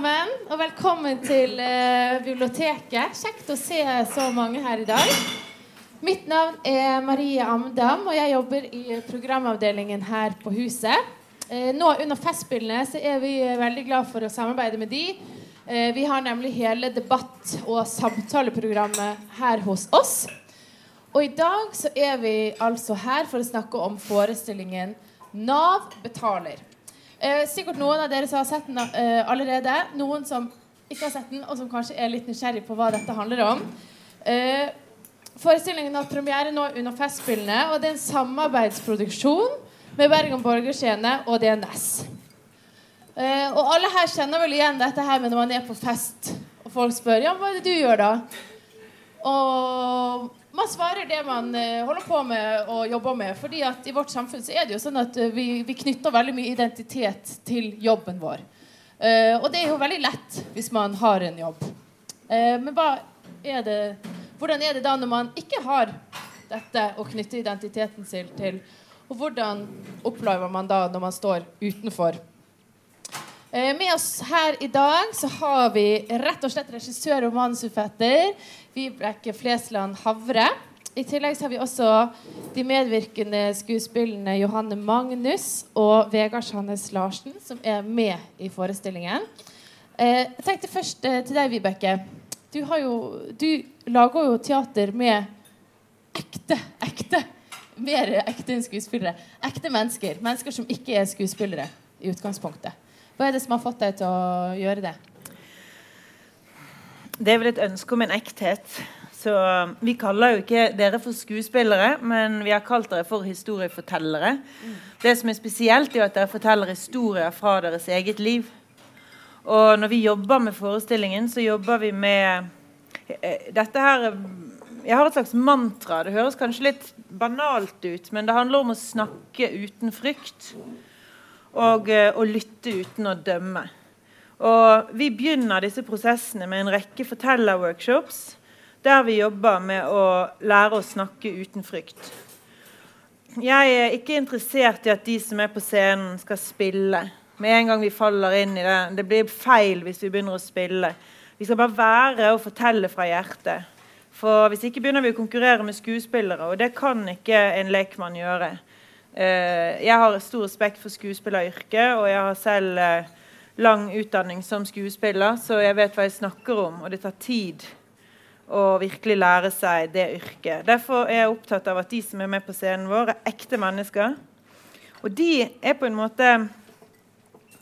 sammen, og velkommen til eh, biblioteket. Kjekt å se så mange her i dag. Mitt navn er Marie Amdam, og jeg jobber i programavdelingen her på huset. Eh, nå under Festspillene så er vi veldig glad for å samarbeide med de. Eh, vi har nemlig hele debatt- og samtaleprogrammet her hos oss. Og i dag så er vi altså her for å snakke om forestillingen 'Nav betaler'. Eh, sikkert noen av dere som har sett den eh, allerede. Noen som ikke har sett den, og som kanskje er litt nysgjerrig på hva dette handler om. Eh, forestillingen har premiere nå under Festspillene, og det er en samarbeidsproduksjon med Bergen Borgerscene og DNS. Eh, og alle her kjenner vel igjen dette her med når man er på fest, og folk spør ja, hva er det du gjør da? Og man svarer det man uh, holder på med og jobber med. fordi at i vårt samfunn så er det jo sånn at uh, vi, vi, knytter veldig mye identitet til jobben vår. Uh, og det er jo veldig lett hvis man har en jobb. men hva er det, hvordan er det da når man ikke har dette å knytte identiteten sin til? Og hvordan opplever man da når man står utenfor? med oss her i dag så har vi rett og slett regissør og manusforfatter Vibeke Flesland Havre. I tillegg har vi også de medvirkende skuespillene Johanne Magnus og Vegard Sandnes Larsen, som er med i forestillingen. Eh, jeg tenkte først eh, til deg, Vibeke. Du, jo, du, lager jo teater med ekte, ekte Mer ekte enn skuespillere. Ekte mennesker. Mennesker som ikke er skuespillere i utgangspunktet. Hva er det som har fått deg til å gjøre det? Det er vel et ønske om en ekthet. Så Vi kaller jo ikke dere for skuespillere, men vi har kalt dere for historiefortellere. Det som er spesielt, er at dere forteller historier fra deres eget liv. Og når vi jobber med forestillingen, så jobber vi med eh, dette her Jeg har et slags mantra. Det høres kanskje litt banalt ut, men det handler om å snakke uten frykt. Og eh, å lytte uten å dømme. Og vi begynner disse prosessene med en rekke fortellerworkshops der vi jobber med å lære å snakke uten frykt. Jeg er ikke interessert i at de som er på scenen, skal spille. Med en gang vi faller inn i det. Det blir feil hvis vi begynner å spille. Vi skal bare være og fortelle fra hjertet. For Hvis ikke begynner vi å konkurrere med skuespillere, og det kan ikke en lekmann gjøre. Eh, jeg har stor respekt for skuespilleryrket, og jeg har selv eh, lang utdanning som skuespiller, så jeg vet hva jeg snakker om. Og det tar tid å virkelig lære seg det yrket. Derfor er jeg opptatt av at de som er med på scenen vår, er ekte mennesker. Og de er på en måte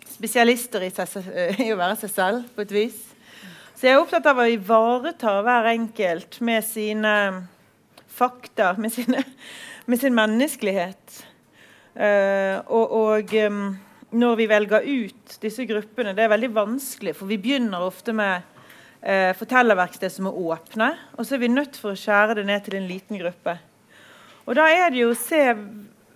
spesialister i, seg, i å være seg selv, på et vis. Så jeg er opptatt av å ivareta hver enkelt med sine fakta, med, sine, med sin menneskelighet. Uh, og, og um, når vi velger ut disse gruppene, det er veldig vanskelig. For vi begynner ofte med eh, fortellerverksted som er åpne. Og så er vi nødt for å skjære det ned til en liten gruppe. Og da er det jo å se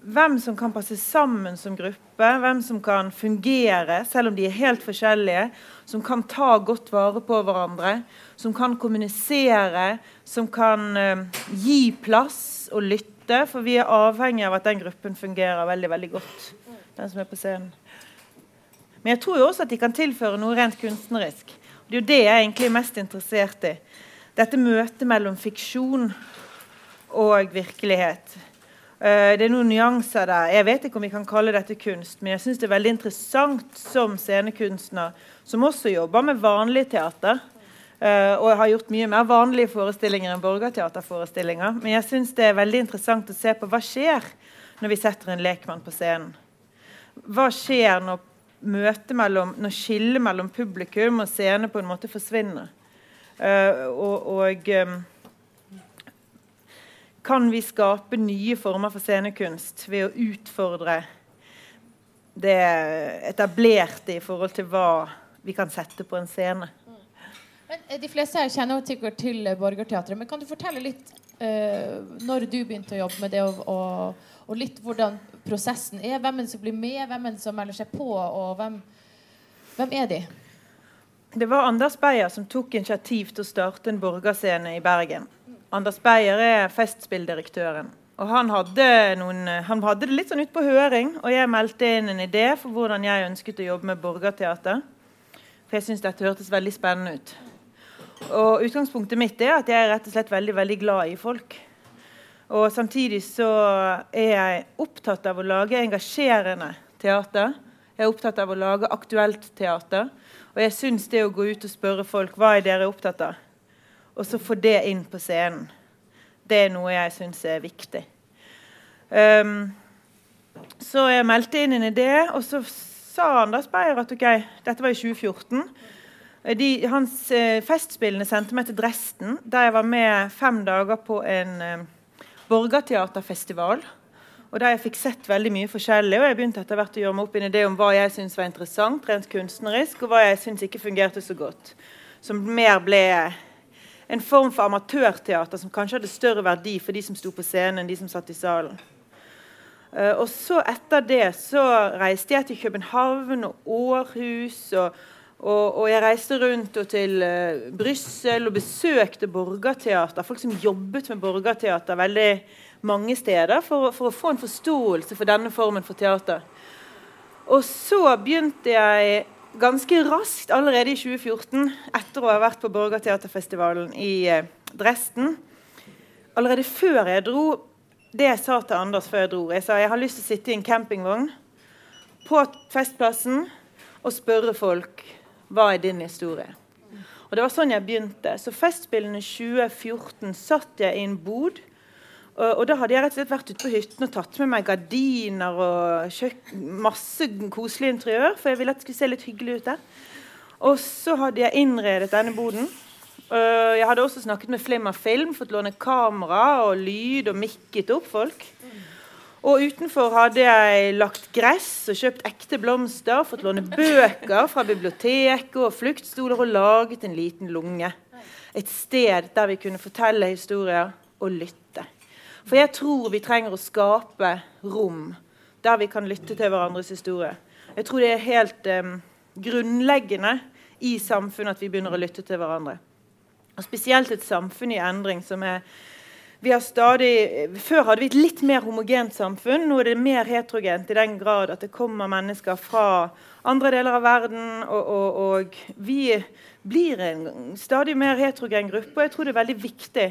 hvem som kan passe sammen som gruppe. Hvem som kan fungere, selv om de er helt forskjellige. Som kan ta godt vare på hverandre. Som kan kommunisere. Som kan eh, gi plass og lytte. For vi er avhengig av at den gruppen fungerer veldig, veldig godt. Den som er på scenen. Men jeg tror jo også at de kan tilføre noe rent kunstnerisk. Det er jo det jeg egentlig er mest interessert i. Dette møtet mellom fiksjon og virkelighet. Uh, det er noen nyanser der. Jeg vet ikke om vi kan kalle dette kunst, men jeg syns det er veldig interessant som scenekunstner, som også jobber med vanlig teater. Uh, og har gjort mye mer vanlige forestillinger enn borgerteaterforestillinger. Men jeg syns det er veldig interessant å se på hva skjer når vi setter en lekmann på scenen. Hva skjer når møte mellom, når skillet mellom publikum og scene på en måte forsvinner. Uh, og, og um, kan vi skape nye former for scenekunst ved å utfordre det etablerte i forhold til hva vi kan sette på en scene? Men eh, De fleste her kjenner sikkert til Borgerteatret. Men kan du fortelle litt uh, når du begynte å jobbe med det, og, og, litt hvordan prosessen er. Hvem er det som blir med, hvem er det som melder seg på, og hvem, hvem er de? Det var Anders Beyer som tok initiativ til å starte en borgerscene i Bergen. Anders Beyer er Festspilldirektøren. Og han hadde, noen, han hadde det litt sånn ut på høring, og jeg meldte inn en idé for hvordan jeg ønsket å jobbe med borgerteater. For jeg syns dette hørtes veldig spennende ut. Og utgangspunktet mitt er at jeg er rett og slett veldig, veldig glad i folk. Og samtidig så er jeg opptatt av å lage engasjerende teater. Jeg er opptatt av å lage aktuelt teater. Og jeg syns det å gå ut og spørre folk hva er dere opptatt av, og så få det inn på scenen, det er noe jeg syns er viktig. Um, så jeg meldte inn en idé, og så sa Anders Beyer at ok, dette var i 2014. De, hans eh, Festspillene sendte meg til Dresden, der jeg var med fem dager på en eh, borgerteaterfestival. Og der jeg fikk sett veldig mye forskjellig. Og jeg begynte etter hvert å gjøre meg opp en idé om hva jeg syntes var interessant, rent kunstnerisk, og hva jeg syntes ikke fungerte så godt. Som mer ble en form for amatørteater som kanskje hadde større verdi for de som sto på scenen, enn de som satt i salen. Uh, og så etter det så reiste jeg til København og Århus. Og, og, og jeg reiste rundt og til uh, Brussel og besøkte borgerteater. Folk som jobbet med borgerteater veldig mange steder for, for, å få en forståelse for denne formen for teater. Og så begynte jeg ganske raskt, allerede i 2014, etter å ha vært på Borgerteaterfestivalen i uh, Dresden Allerede før jeg dro Det jeg sa til Anders før jeg dro Jeg sa jeg har lyst til å sitte i en campingvogn på Festplassen og spørre folk hva er din historie. Og Det var sånn jeg begynte. Så Festspillene 2014 satt jeg i en bod og, og, da hadde jeg rett og slett vært ute på hytten og tatt med meg gardiner og masse koselig interiør, for jeg ville at det skulle se litt hyggelig ut der. Og så hadde jeg innredet denne boden. Uh, jeg hadde også snakket med Flimmer Film, fått låne kamera og lyd og mikket opp folk. Og utenfor hadde jeg lagt gress og kjøpt ekte blomster, fått låne bøker fra biblioteket og fluktstoler og laget en liten lunge. Et sted der vi kunne fortelle historier og lytte. For jeg tror vi trenger å skape rom der vi kan lytte til hverandres historie. Jeg tror det er helt um, grunnleggende i samfunnet at vi begynner å lytte til hverandre. Og Spesielt et samfunn i endring som er stadig, Før hadde vi et litt mer homogent samfunn. Nå er det mer heterogent i den grad at det kommer mennesker fra andre deler av verden. Og, og, og vi blir en stadig mer heterogen gruppe. Og jeg tror det er veldig viktig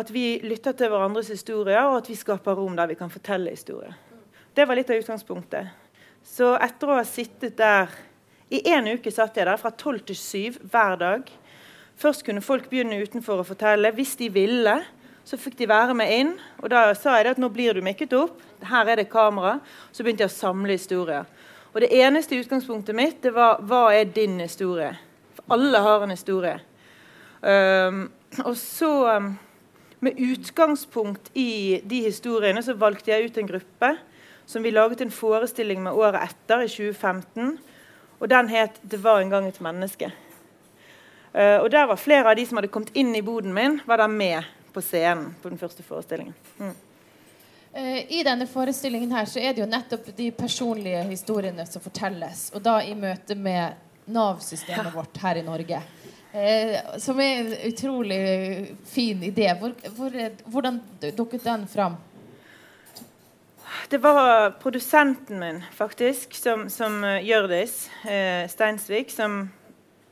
at vi lytter til hverandres historier, og at vi skaper rom der vi kan fortelle historier. Det var litt av utgangspunktet. Så etter å ha sittet der I én uke satt jeg der fra tolv til syv hver dag. Først kunne folk begynne utenfor å fortelle. Hvis de ville, så fikk de være med inn. Og da sa jeg at nå blir du mikket opp. Her er det kamera. Så begynte jeg å samle historier. Og det eneste utgangspunktet mitt det var hva er din historie? For alle har en historie. Um, og så um, med utgangspunkt i de historiene så valgte jeg ut en gruppe som vi laget en forestilling med året etter, i 2015. Og den het 'Det var en gang et menneske'. Uh, og der var Flere av de som hadde kommet inn i boden min, var der med på scenen på den første forestillingen. Mm. Uh, I denne forestillingen her så er det jo nettopp de personlige historiene som fortelles. Og da i møte med Nav-systemet ja. vårt her i Norge. Eh, som er en utrolig fin idé. Hvor, hvor, hvordan dukket den fram? Det var produsenten min, faktisk, som, som uh, Hjørdis eh, Steinsvik, som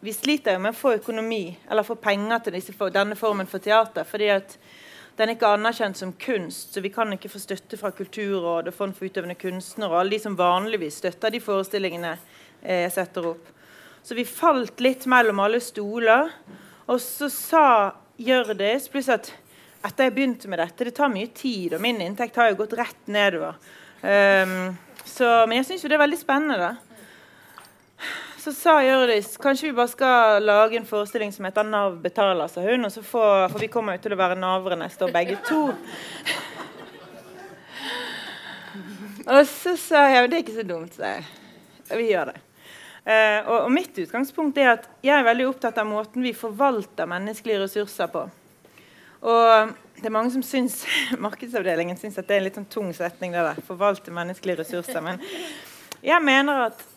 Vi sliter jo med å få økonomi, eller få penger til disse, denne formen for teater. fordi at den er ikke anerkjent som kunst, så vi kan ikke få støtte fra Kulturrådet og Fond for utøvende kunstnere og alle de som vanligvis støtter de forestillingene eh, jeg setter opp. Så vi falt litt mellom alle stoler. Og så sa Hjørdis pluss at etter jeg begynte med dette Det tar mye tid, og min inntekt har jo gått rett nedover. Um, så, men jeg syns jo det er veldig spennende. Så sa Hjørdis kanskje vi bare skal lage en forestilling som heter 'Nav betaler', sa hun. Og så får, for vi kommer jo til å være navere neste år, begge to. Og så sa jeg det er ikke så dumt, sa jeg. Vi gjør det. Uh, og, og, Mitt utgangspunkt er at jeg er veldig opptatt av måten vi forvalter menneskelige ressurser på. Og det er mange som syns Markedsavdelingen syns at det er en litt sånn tung setning. det der, forvalte menneskelige ressurser, Men jeg mener at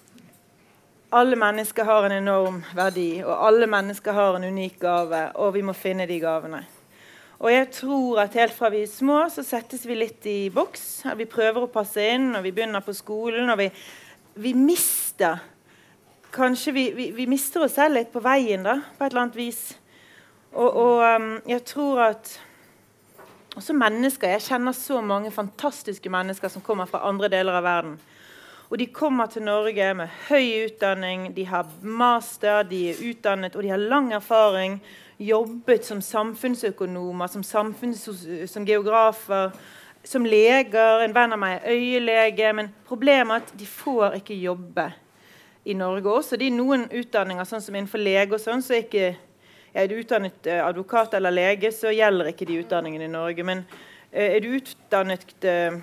alle mennesker har en enorm verdi, og alle mennesker har en unik gave, og vi må finne de gavene. Og jeg tror at helt fra vi er små, så settes vi litt i boks. Vi prøver å passe inn, og vi begynner på skolen, og vi, vi mister kanskje vi, vi, vi, mister oss selv litt på veien, da, på et eller annet vis. Og, og um, jeg tror at også mennesker Jeg kjenner så mange fantastiske mennesker som kommer fra andre deler av verden. Og de kommer til Norge med høy utdanning, de har master, de er utdannet og de har lang erfaring. Jobbet som samfunnsøkonomer, som, samfunns som geografer, som leger. En venn av meg er øyelege. Men problemet er at de får ikke jobbe i Norge også. Det er noen utdanninger, sånn som innenfor lege og sånn, så er ikke er du utdannet eh, advokat eller lege, så gjelder ikke de utdanningene i Norge. Men eh, er du utdannet eh,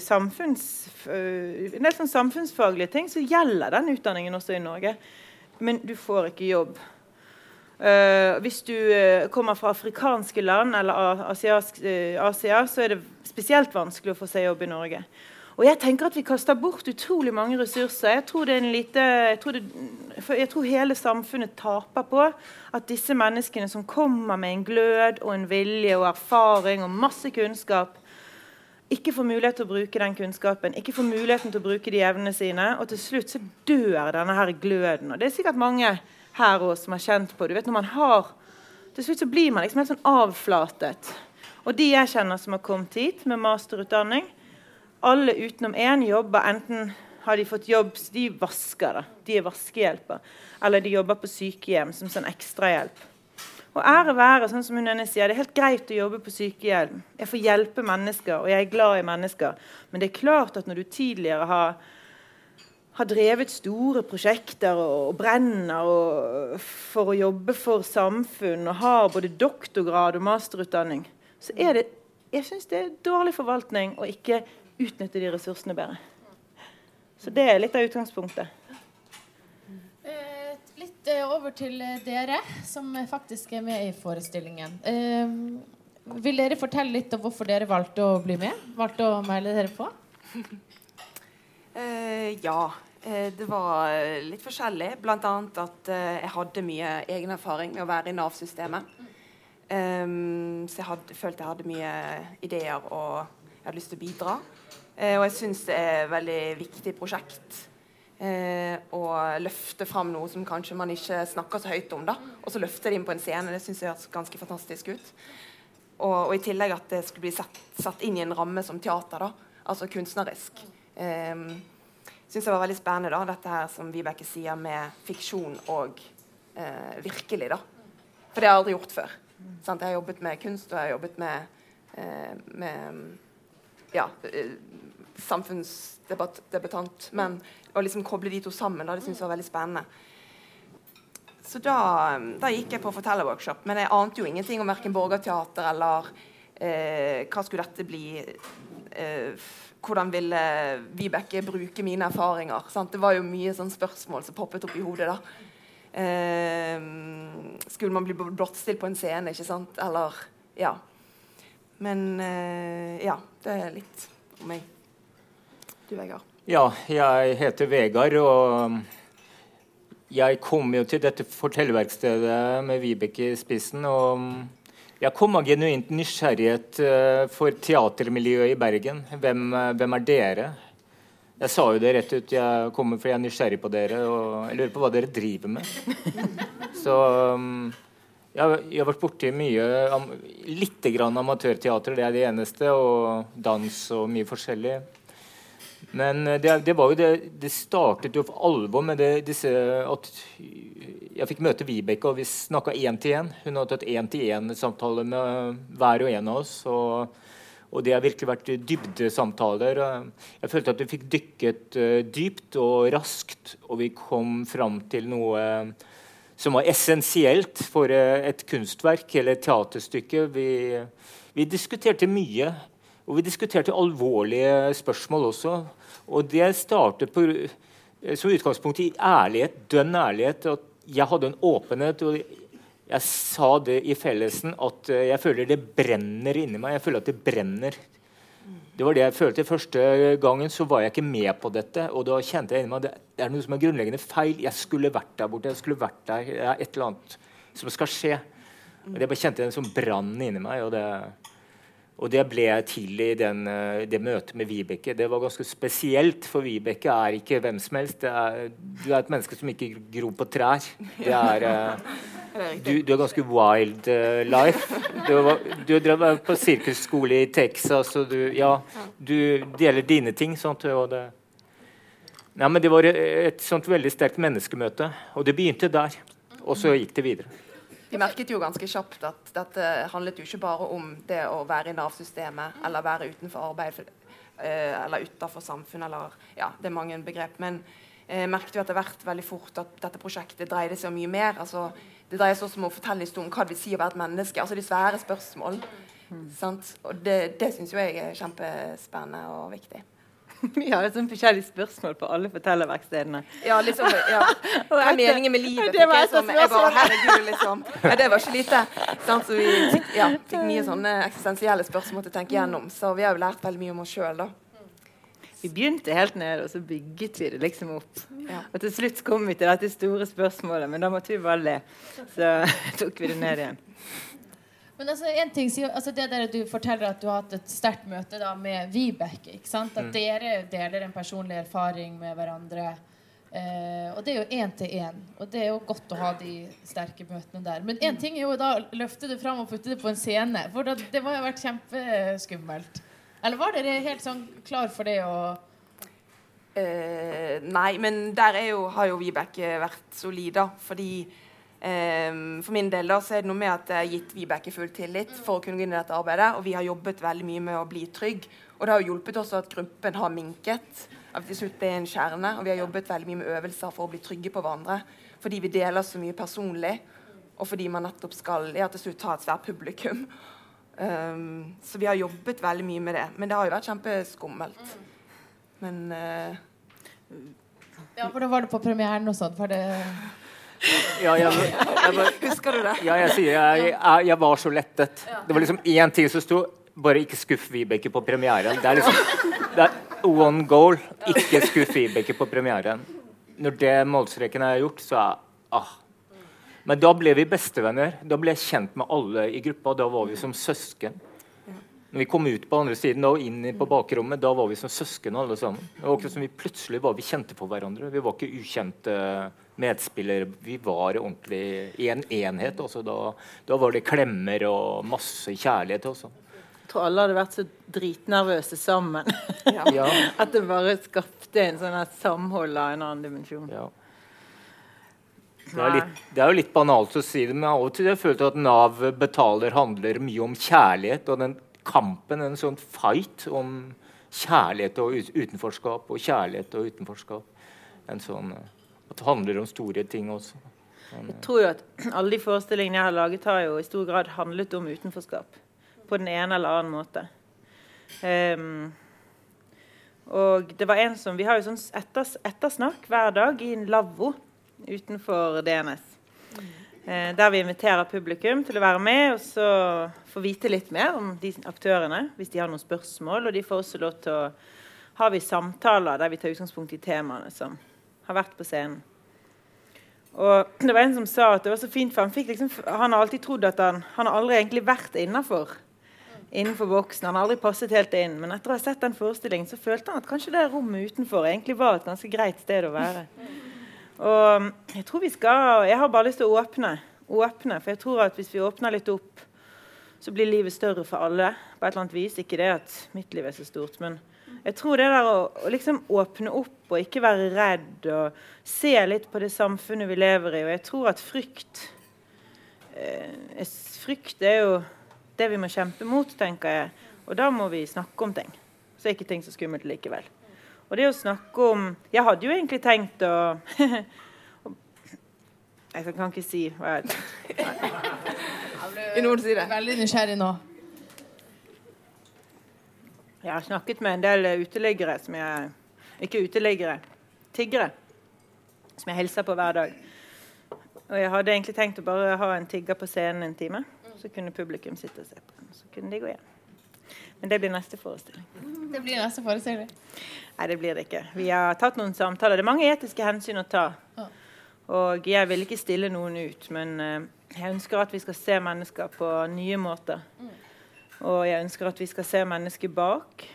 samfunns, en del sånn samfunnsfaglige ting, så gjelder den utdanningen også i Norge. Men du får ikke jobb. Uh, hvis du uh, kommer fra afrikanske land eller asiask, uh, Asia, så er det spesielt vanskelig å få seg jobb i Norge. Og jeg tenker at vi kaster bort utrolig mange ressurser. Jeg tror, lite, jeg tror, det, jeg tror hele samfunnet taper på at disse menneskene som kommer med en glød og en vilje og erfaring og masse kunnskap, ikke får mulighet til å bruke den kunnskapen, ikke får muligheten til å bruke de evnene sine. Og til slutt så dør denne her gløden. Og det er sikkert mange her også som har kjent på. Du vet, når man har, Til slutt så blir man liksom helt sånn avflatet. Og de jeg kjenner som har kommet hit med masterutdanning, alle utenom én jobber enten har de fått jobb De vasker, da. De er vaskehjelper. Eller de jobber på sykehjem som sånn ekstrahjelp. Og ære være, sånn som hun ene sier, det er helt greit å jobbe på sykehjem. Jeg får hjelpe mennesker, og jeg er glad i mennesker. Men det er klart at når du tidligere har, har drevet store prosjekter og, og brenner og, for å jobbe for samfunn og har både doktorgrad og masterutdanning, så er det jeg synes det er dårlig forvaltning å ikke utnytte de ressursene bedre. Så det er litt av utgangspunktet. Eh, over til eh, dere, som faktisk er med i forestillingen. Eh, vil dere fortelle litt om hvorfor dere valgte å bli med? Valgte å melde dere på? Eh, ja. Eh, det var litt forskjellig. Bl.a. at jeg hadde mye egen erfaring med å være i Nav-systemet. Så jeg hadde, følte jeg hadde mye ideer og jeg hadde lyst til å bidra. Og jeg syns det er et veldig viktig prosjekt eh, og løfte fram noe som kanskje man ikke snakker så høyt om. da, Og så løfte det inn på en scene. Det syns jeg høres ganske fantastisk ut. Og, og, i tillegg at det skulle bli satt, satt, inn i en ramme som teater. da, Altså kunstnerisk. Eh, syns jeg var veldig spennende, da, dette her som Vibeke sier med fiksjon og eh, virkelig. da. For det har jeg aldri gjort før. Sant? Jeg har jobbet med kunst, og jeg har jobbet med, eh, med ja, eh, samfunnsdebattant. Men å liksom koble de to sammen, da, det syntes jeg var veldig spennende. Så da, da, gikk jeg på fortellerworkshop, men jeg ante jo ingenting om verken Borgerteater eller eh, hva skulle dette bli. Eh, hvordan ville Vibeke bruke mine erfaringer? Sant? Det var jo mye sånn spørsmål som poppet opp i hodet. da. Eh, skulle man bli blottstilt på en scene, ikke sant? Eller Ja. Men eh, ja, det er litt om meg. Du, Vegard? Ja, jeg heter Vegard, og jeg kom jo til dette fortellerverkstedet med Vibeke i spissen. og Jeg kom av genuint nysgjerrighet eh, for teatermiljøet i Bergen. Hvem, hvem, er dere? Jeg sa jo det rett ut. Jeg kommer fordi jeg er nysgjerrig på dere og jeg lurer på hva dere driver med. Så jeg, jeg har vært borti mye Litt grann amatørteater, det er det eneste. Og dans og mye forskjellig. Men eh, det, det var jo det Det startet jo for alvor med det, disse at jeg fikk møte Vibeke, og vi snakka én til én. Hun hadde tatt én-til-én-samtale med hver og en av oss. og og det har virkelig vært dybdesamtaler. Jeg følte at vi fikk dykket uh, dypt og raskt, og vi kom fram til noe som var essensielt for eh, et kunstverk eller et teaterstykke. Vi, vi, diskuterte mye, og vi diskuterte alvorlige spørsmål også. Og det startet på, eh, som utgangspunkt i ærlighet, dønn ærlighet. at Jeg hadde en åpenhet. og jeg sa det i fellesen at eh, jeg føler det brenner inni meg. Jeg føler at det brenner det var det jeg følte Første gangen så var jeg ikke med på dette. Og da kjente jeg inni meg at det er noe som er grunnleggende feil. Jeg skulle vært der borte. jeg skulle vært der, Det er et eller annet som skal skje. Og Jeg bare kjente en sånn brann inni meg. Og det, Og det ble jeg til i den, eh, det møtet med Vibeke. Det var ganske spesielt, for Vibeke er ikke hvem som helst. Er, du er et menneske som ikke gror på trær. Det er, uh, du, du, er ganske wild uh, life. Du, var, du drev på sirkusskole i Texas, og du, ja, du deler dine ting. Sånt, og det, Nei, men det var et sånt veldig sterkt menneskemøte, og det begynte der. Og så gikk det videre. Vi merket jo ganske kjapt at dette handlet jo ikke bare om det å være i Nav-systemet eller være utenfor arbeid eh, eller utenfor samfunnet eller Ja, det er mange begrep. Men jeg eh, merket jo etter hvert veldig fort at dette prosjektet dreide seg om mye mer. altså det dreier seg også om å fortelle historien hva det vil si å være et menneske. altså De svære spørsmål. Mm. Og Det, det syns jeg er kjempespennende og viktig. Vi har sånn forskjellige spørsmål på alle fortellerverkstedene. Ja, liksom, ja. Hva er meningen med livet? Det var sånn, jeg bare, herregud, liksom. Ja, det var ikke lite. Sånn, så vi fikk, ja, fikk mye sånne eksistensielle spørsmål til å tenke gjennom. Så vi har jo lært veldig mye om oss sjøl, Vi begynte helt ned, og så bygget vi det liksom opp. Ja. Og til slutt kom vi til dette store spørsmålet, men da måtte vi bare le. Så tok vi det ned igjen. Men altså, en ting, altså det der Du forteller at du har hatt et sterkt møte da, med Vibeke. ikke sant? At mm. dere deler en personlig erfaring med hverandre. Eh, og det er jo én til én. Og det er jo godt å ha de sterke møtene der. Men én mm. ting er jo da løfte det fram og putte det på en scene. For da, det må ha vært kjempeskummelt. Eller var dere helt sånn klar for det å eh, Nei, men der jo, har jo Vibeke vært solid, da. Fordi Um, for min del da, så er det noe med at jeg har gitt Vibeke full tillit for å kunne gå inn i dette arbeidet. Og vi har jobbet veldig mye med å bli trygg. Og det har hjulpet også at gruppen har minket. At til slutt er en kjerne. Og vi har jobbet veldig mye med øvelser for å bli trygge på hverandre. Fordi vi deler så mye personlig. Og fordi man nettopp skal ja, til slutt ha et svært publikum. Um, så vi har jobbet veldig mye med det. Men det har jo vært kjempeskummelt. Men uh, Ja, for da var det på premieren og sånn? Var det ja, jeg, jeg, Husker du det? Ja, jeg sier jeg, jeg, jeg var så lettet. Det var liksom én ting som sto Bare ikke skuff Vibeke på premieren. Det er liksom det er one goal. Ikke skuff Vibeke på premieren. Når det målstreken er gjort, så er ah. Men da ble vi bestevenner. Da ble jeg kjent med alle i gruppa. Da var vi som søsken. Når vi kom ut på andre siden og inn på bakrommet, da var vi som søsken alle sammen. Det var akkurat som vi plutselig var vi kjente for hverandre. Vi var ikke ukjente medspillere. Vi var ordentlig i en enhet. Også. Da, da var det klemmer og masse kjærlighet. Også. Jeg tror alle hadde vært så dritnervøse sammen. Ja. At det bare skapte en sånn samhold av en annen dimensjon. Ja. Det er, litt, det er, jo litt banalt å si det, men av og til jeg følt at Nav betaler handler mye om kjærlighet. Og den kampen, en sånn fight om kjærlighet og utenforskap og kjærlighet og utenforskap. En sånn at det handler om store ting også. Men, jeg tror jo at alle de forestillingene jeg har laget, har jo i stor grad handlet om utenforskap. På den ene eller annen måte. Um, og det var en som, Vi har jo sånn etters, ettersnakk hver dag i en lavvo utenfor DNS. Eh, der vi inviterer publikum til å være med og så få vite litt mer om de aktørene hvis de har noen spørsmål. Og de får også lov til å ha vi samtaler der vi tar utgangspunkt i temaene som har vært på scenen. Og det var En som sa at det var så fint, for han, liksom, han har alltid trodd at han, han har aldri egentlig vært innafor innenfor boksen. Han har aldri passet helt inn. Men etter å ha sett den forestillingen så følte han at kanskje det rommet utenfor egentlig var et ganske greit sted å være. Og Jeg tror vi skal, jeg har bare lyst til å åpne, åpne. For jeg tror at hvis vi åpner litt opp, så blir livet større for alle. på et eller annet vis. Ikke det at mitt liv er så stort, men jeg tror det der å, å liksom åpne opp og ikke være redd og se litt på det samfunnet vi lever i Og jeg tror at frykt eh, Frykt er jo det vi må kjempe mot, tenker jeg. Og da må vi snakke om ting. Så er ikke ting så skummelt likevel. Og det å snakke om Jeg hadde jo egentlig tenkt å Jeg kan ikke si hva jeg Vil noen si det? Veldig nysgjerrig nå. Jeg har snakket med en del uteliggere som jeg Ikke uteliggere, tiggere. Som jeg hilser på hver dag. Og jeg hadde egentlig tenkt å bare ha en tigger på scenen en time. Så kunne publikum sitte og se på den. Så kunne de gå hjem. Men det blir neste forestilling. Det blir neste forestilling? Nei, det blir det ikke. Vi har tatt noen samtaler. Det er mange etiske hensyn å ta. Og jeg vil ikke stille noen ut, men eh, jeg ønsker at vi skal se mennesker på nye måter. Og jeg ønsker at vi skal se mennesket bak.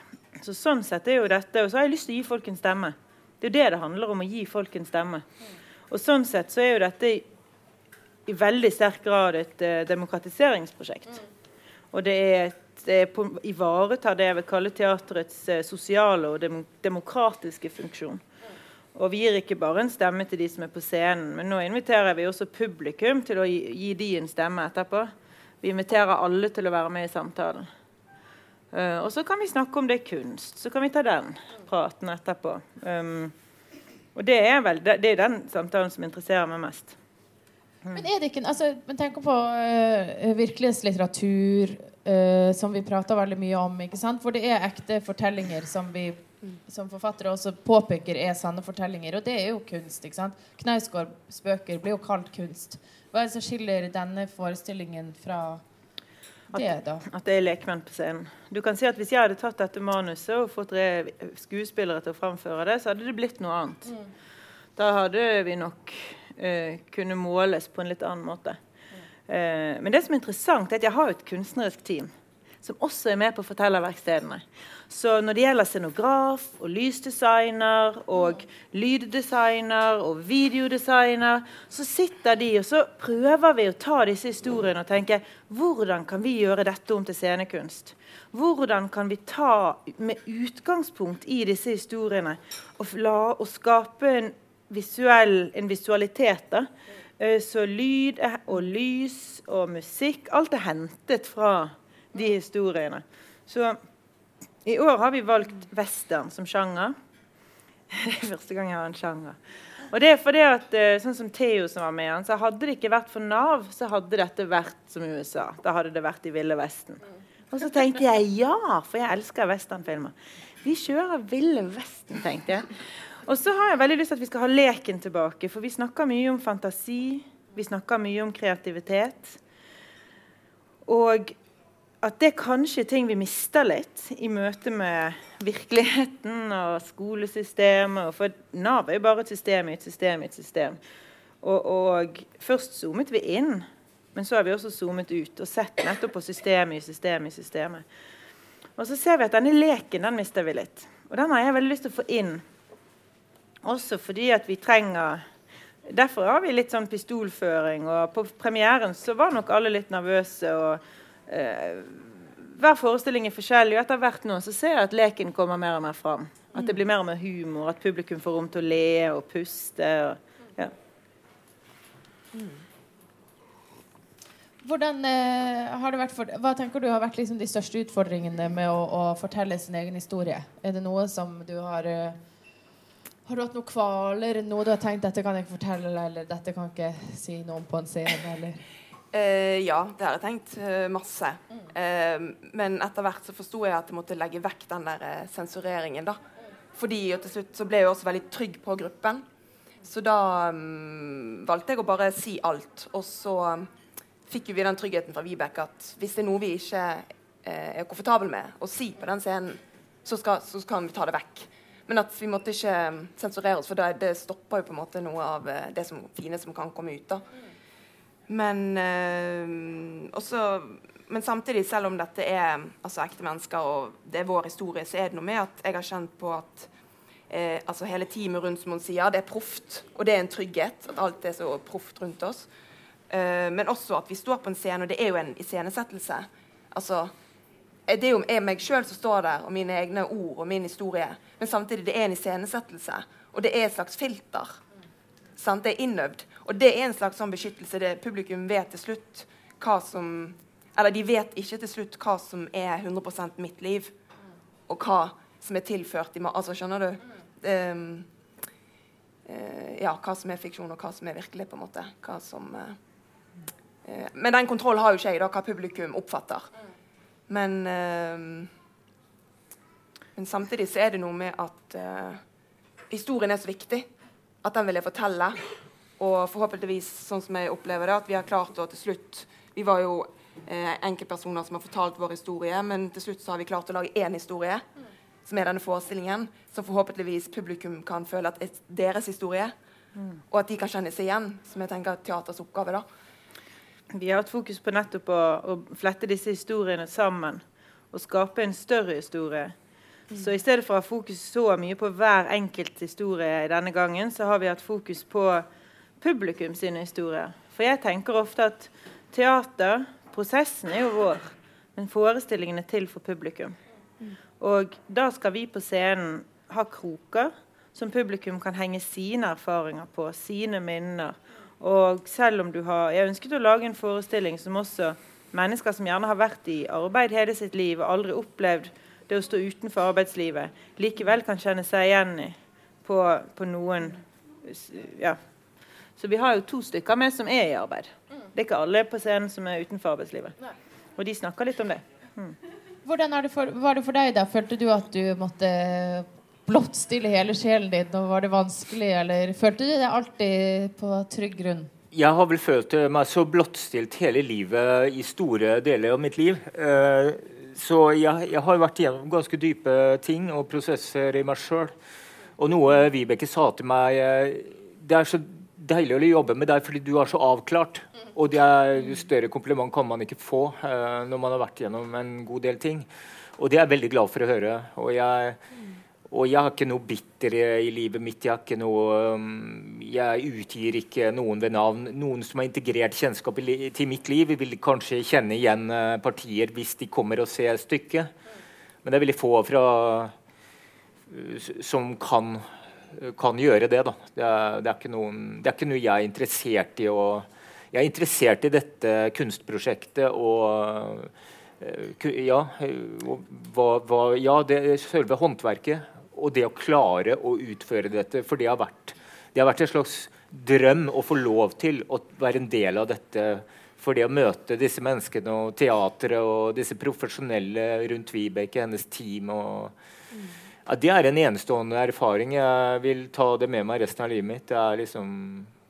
Så sånn sett er jo dette, Og så har jeg lyst til å gi folk en stemme. Det er jo det det handler om, å gi folk en stemme. Og sånn sett så er jo dette i, veldig sterk grad et uh, demokratiseringsprosjekt. Og det er et det ivaretar det jeg vil kalle teaterets uh, sosiale og dem demokratiske funksjon. Og vi gir ikke bare en stemme til de som er på scenen, men nå inviterer vi også publikum til å gi, gi de en stemme etterpå. Vi inviterer alle til å være med i samtalen. Uh, og så kan vi snakke om det er kunst. Så kan vi ta den praten etterpå. Um, og det er vel det, det, er den samtalen som interesserer meg mest. Mm. Men er det ikke altså, men tenk på uh, virkelighetslitteratur, uh, som vi prater veldig mye om. ikke sant? For det er ekte fortellinger som vi som forfattere også påpeker er sanne fortellinger. Og det er jo kunst. ikke sant? Knausgårds bøker blir jo kalt kunst. Hva er det som skiller denne forestillingen fra det, da? At, at det er lekmenn på scenen. Du kan si at Hvis jeg hadde tatt dette manuset og fått skuespillere til å framføre det, så hadde det blitt noe annet. Mm. Da hadde vi nok uh, kunne måles på en litt annen måte. Mm. Uh, men det som er interessant, er at jeg har et kunstnerisk team som også er med på fortellerverkstedene. Så når det gjelder scenograf og lysdesigner og lyddesigner og videodesigner, så sitter de og så prøver vi å ta disse historiene og tenke hvordan kan vi gjøre dette om til scenekunst? Hvordan kan vi ta med utgangspunkt i disse historiene og, la, og skape en, visuell, en visualitet? da, eh, så lyd og lys og musikk Alt er hentet fra de historiene. Så i år har vi valgt western som sjanger. Det er første gang jeg har en sjanger. Og det er fordi at, eh, sånn som Theo som var med han, så Hadde det ikke vært for Nav, så hadde dette vært som USA. Da hadde det vært i Ville Vesten. Og så tenkte jeg ja, for jeg elsker westernfilmer. Vi kjører Ville Vesten, tenkte jeg. Og så har jeg veldig lyst til at vi skal ha leken tilbake, for vi snakker mye om fantasi. Vi snakker mye om kreativitet. Og at det er kanskje ting vi mister litt i møte med virkeligheten og skolesystemet. For Nav er jo bare et system i et system i et system. Og, og, først zoomet vi inn, men så har vi også zoomet ut og sett nettopp på systemet i systemet i systemet. Og så ser vi at denne leken den mister vi litt. Og den har jeg veldig lyst til å få inn. Også fordi at vi trenger Derfor har vi litt sånn pistolføring. Og på premieren så var nok alle litt nervøse. og eh, hver forestilling er forskjellig, og etter hvert nå så ser jeg at leken kommer mer og mer fram. At det blir mer og mer humor, at publikum får rom til å le og puste. Og, ja. Hvordan, eh, har det vært for, hva tenker du har vært liksom de største utfordringene med å, å, fortelle sin egen historie? Er det noe som du har eh, Har du hatt noen kvaler? Noe du har tenkt 'dette kan jeg ikke fortelle', eller 'dette kan jeg ikke si noe om på en scene'? eller... Uh, ja, det har jeg tenkt uh, masse. Uh, men etter hvert så forsto jeg at jeg måtte legge vekk den der sensureringen. da. Fordi og til slutt så ble jeg også veldig trygg på gruppen. Så da um, valgte jeg å bare si alt. Og så um, fikk vi den tryggheten fra Vibeke at hvis det er noe vi ikke er komfortable med å si på den scenen, så, skal, så kan vi ta det vekk. Men at vi måtte ikke sensurere oss, for det, det stopper jo på en måte noe av det som, fine som kan komme ut. da. Men, øh, også, men, samtidig, selv om dette er altså, ekte mennesker og det er vår historie, så er det noe med at jeg har kjent på at eh, altså hele teamet rundt som hun sier, det er proft. Og det er en trygghet at alt er så proft rundt oss. Uh, men også at vi står på en scene, og det er jo en iscenesettelse. Altså, det er jo meg sjøl som står der, og mine egne ord og min historie. Men samtidig det er en iscenesettelse, og det er et slags filter. Sant? Det er innøvd. Og det er en slags sånn beskyttelse. Det publikum vet til slutt hva som Eller de vet ikke til slutt hva som er 100 mitt liv, og hva som er tilført i Altså, skjønner du? Um, uh, ja, hva som er fiksjon, og hva som er virkelig, på en måte. Hva som uh, uh, Men den kontrollen har jo ikke jeg, da, hva publikum oppfatter. Men Men samtidig så er det noe med at historien er så viktig at den vil jeg fortelle. Og forhåpentligvis, sånn som jeg opplever det, at vi har klart å til slutt Vi var jo eh, enkeltpersoner som har fortalt vår historie, men til slutt så har vi klart å lage én historie, mm. som er denne forestillingen, som forhåpentligvis publikum kan føle at er deres historie. Mm. Og at de kan kjenne seg igjen, som jeg tenker er teaters oppgave. da. Vi har hatt fokus på nettopp å, å flette disse historiene sammen. og skape en større historie. Så i stedet for å ha fokus så mye på hver enkelt historie denne gangen, så har vi hatt fokus på publikum sine historier. For jeg tenker ofte at teater, prosessen er jo vår, men forestillingen er til for publikum. Og da skal vi på scenen ha kroker som publikum kan henge sine erfaringer på, sine minner. Og selv om du har Jeg ønsket å lage en forestilling som også mennesker som gjerne har vært i arbeid hele sitt liv og aldri opplevd det å stå utenfor arbeidslivet, likevel kan kjenne seg igjen i på, på noen Ja. Så vi har jo to stykker med som er i arbeid. Det er ikke alle på scenen som er utenfor arbeidslivet. Og de snakker litt om det. Mm. Hvordan det for, var det for deg? da? Følte du at du måtte blottstille hele sjelen din? Og var det vanskelig, eller følte du deg alltid på trygg grunn? Jeg har vel følt meg så blottstilt hele livet i store deler av mitt liv. Uh, så jeg, jeg, har vært gjennom ganske dype ting og prosesser i meg sjøl. Og noe Vibeke sa til meg eh, Det er så deilig å jobbe med deg fordi du er så avklart. Og det er større kompliment kan man ikke få uh, når man har vært gjennom en god del ting. Og det er jeg veldig glad for å høre. Og jeg, og jeg har ikke noe bitter i, livet mitt. Jeg, har ikke noe, um, jeg utgir ikke noen ved navn. Noen som har integrert kjennskap i, til mitt liv, vil kanskje kjenne igjen uh, partier hvis de kommer og ser stykket. Men det er veldig få fra, uh, som kan, kan, gjøre det. Da. Det er, det, er noen, det, er, ikke noe jeg er interessert i. Å, jeg er interessert i dette kunstprosjektet og uh, ja, hva, hva, ja, det selve håndverket og det å klare å utføre dette. For det har vært, det har vært en slags drøm å få lov til å være en del av dette. For det å møte disse menneskene og teatret og disse profesjonelle rundt Vibeke, hennes team og, ja, Det er en enestående erfaring. Jeg vil ta det med meg resten av livet mitt. Det er liksom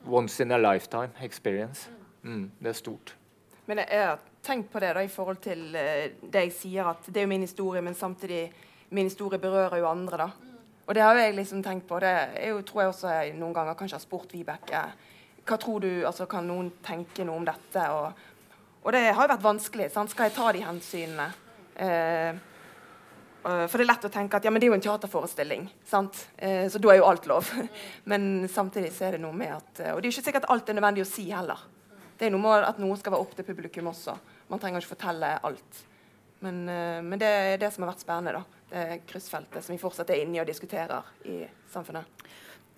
once in a lifetime experience. Mm, det er stort. Men jeg har tenkt på det da, i forhold til uh, det jeg sier, at det er jo min historie, men samtidig min historie berører jo andre, da. Og det har jeg liksom tenkt på. Det er jo, tror jeg også jeg noen ganger kanskje har spurt Vibeke hva tror du, altså Kan noen tenke noe om dette? Og, og det har jo vært vanskelig. Sant? Skal jeg ta de hensynene? Eh, for det er lett å tenke at ja, men det er jo en teaterforestilling. sant? Eh, så da er jo alt lov. men samtidig så er det noe med at Og det er ikke sikkert alt er nødvendig å si heller. Det er noe med at noe skal være opp til publikum også. Man trenger ikke fortelle alt. Men, eh, men det er det som har vært spennende. da det kryssfeltet som vi fortsatt er inne i og diskuterer i samfunnet?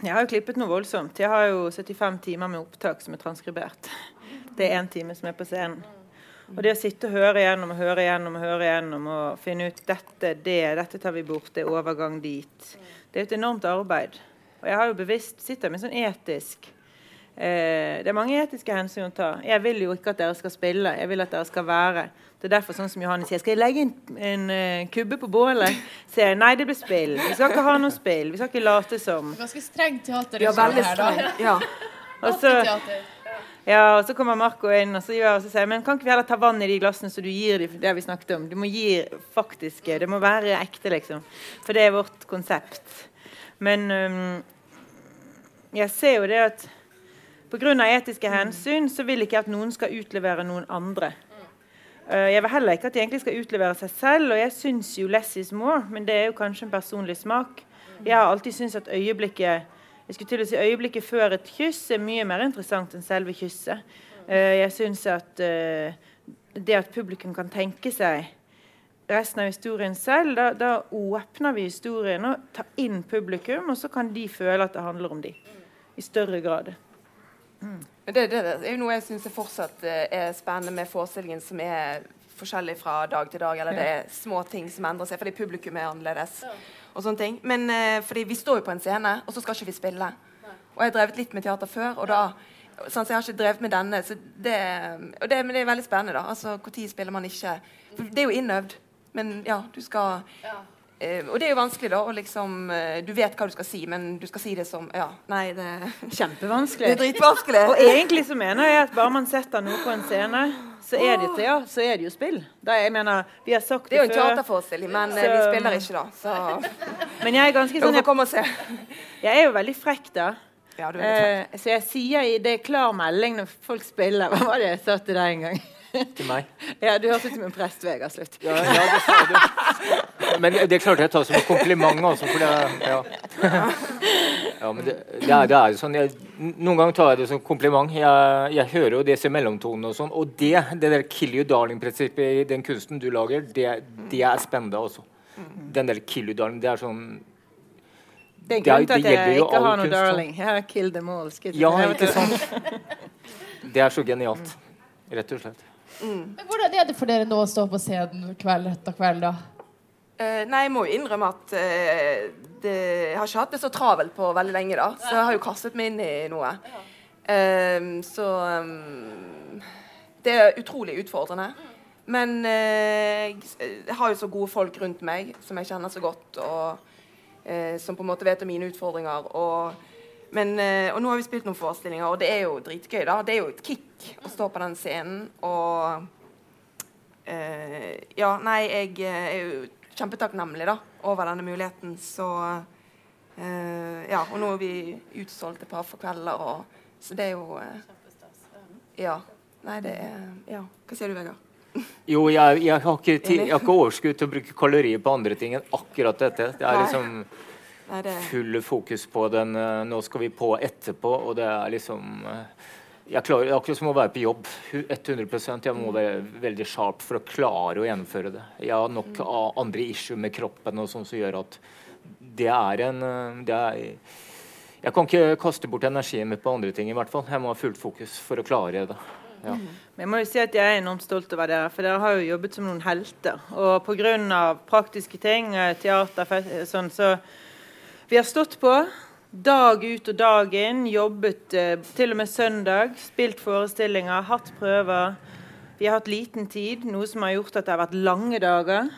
Jeg har jo klippet noe voldsomt. Jeg har jo 75 timer med opptak som er transkribert. Det er én time som er på scenen. Og det å sitte og høre igjennom og høre igjennom og høre igjennom og finne ut dette, det, dette tar vi bort, det er overgang dit. Det er et enormt arbeid. Og jeg har jo bevisst sitter med sånn etisk eh, Det er mange etiske hensyn å ta. Jeg vil jo ikke at dere skal spille, jeg vil at dere skal være. Det er derfor sånn som Johanne sier, skal jeg legge en, en uh, kubbe på bålet? Sier jeg nei, det blir spill. Vi skal ikke ha noe spill. Vi skal ikke late som. Ganske strengt teater. Ja, veldig strengt. Ja. Og så, ja, og så kommer Marco inn og så, gjør, og så sier men kan ikke vi heller ta vann i de glassene så du gir dem det vi snakket om? Du må gi faktiske. Det må være ekte, liksom. For det er vårt konsept. Men um, jeg ser jo det at pga. etiske hensyn så vil ikke jeg at noen skal utlevere noen andre. Uh, jeg vil heller ikke at de egentlig skal utlevere seg selv, og jeg syns jo 'less is more', men det er jo kanskje en personlig smak. Jeg har alltid syntes at øyeblikket jeg skulle til å si øyeblikket før et kyss er mye mer interessant enn selve kysset. Eh, jeg syns at eh, det at publikum kan tenke seg resten av historien selv, da, da åpner vi historien og tar inn publikum, og så kan de føle at det handler om dem i større grad. Mm. Det, det, det, er jo noe jeg syns fortsatt eh, er spennende med forestillingen, som er forskjellig fra dag til dag. Eller det er små ting som endrer seg fordi publikum er annerledes. og sånne ting. Men uh, fordi vi står jo på en scene, og så skal ikke vi spille. Og jeg har drevet litt med teater før, og da sånn, så jeg har ikke drevet med denne. Så det, og det, men det er veldig spennende. da, altså Når spiller man ikke Det er jo innøvd, men ja, du skal Uh, og det er jo vanskelig, da. Liksom, uh, du vet hva du skal si, men du skal si det som Ja, nei, det Kjempevanskelig. Det er dritvanskelig. og egentlig så mener jeg at bare man setter noe på en scene, så er det, ja, så er det jo spill. Da, jeg mener, vi har sagt det, det er jo en teaterforestilling, men så, vi spiller ikke, da. Så. Men jeg er ganske sånn jeg, og jeg er jo veldig frekk, da. Ja, uh, så jeg sier i det klar melding når folk spiller Hva var det jeg sa til deg en gang? til meg. Ja, du høres ut som en prest, Vegard. Slutt. Ja, ja, det sa du. Men det klarte jeg å ta som en kompliment også, for det ja. ja men det, det, er, det er jo sånn jeg, Noen ganger tar jeg det som kompliment. Jeg, jeg hører jo disse mellomtonene og sånn. Og det, det der 'kill you darling'-prinsippet i den kunsten du lager, det, det er spennende også. Den der 'kill you darling', det er sånn Det er grunnen til at jeg ikke har noe kunst, darling. Jeg har kill them all. Ja, ikke sant? Det er så genialt. Rett og slett. Men hvordan er det for dere nå å stå på scenen kveld etter kveld, da? Uh, nei, jeg må jo innrømme at uh, det, jeg har ikke hatt det så travelt på veldig lenge, da. Så jeg har jo kastet meg inn i noe. Uh, så um, Det er utrolig utfordrende. Men eh, jeg har jo så gode folk rundt meg som jeg kjenner så godt, og som på en måte vet om mine utfordringer. Og, men, eh, og nå har vi spilt noen forestillinger, og det er jo dritgøy. da. Det er jo et kick å stå på den scenen. Og uh, Ja, nei, jeg eh, er jo kjempetakknemlig da, over denne muligheten. Så uh, Ja, og nå er vi utsolgt et par for kvelder, og, så det er jo uh, Ja. Nei, det er Ja. Hva sier du, Vegard? Jo, jeg, jeg, har ikke, jeg har ikke overskudd til å bruke kalorier på andre ting enn akkurat dette. Det er liksom det full fokus på den eh, Nå skal vi på etterpå, og det er liksom eh, jeg klarer, er akkurat som å være på jobb. hu- 100 Jeg må være veldig sharp for å klare å gjennomføre det. Jeg har nok av andre issue med kroppen og sånn som gjør at det er en eh, det er, Jeg kan ikke kaste bort energien min på andre ting, i hvert fall. Jeg må ha fullt fokus for å klare det. Ja. Men jeg må jo si at jeg er enormt stolt over dere, for dere har jo jobbet som noen helter. Og pga. praktiske ting, teater, sånn, så Vi har stått på dag ut og dag inn, jobbet eh, til og med søndag, spilt forestillinger, hatt prøver. Vi har hatt liten tid, noe som har gjort at det har vært lange dager.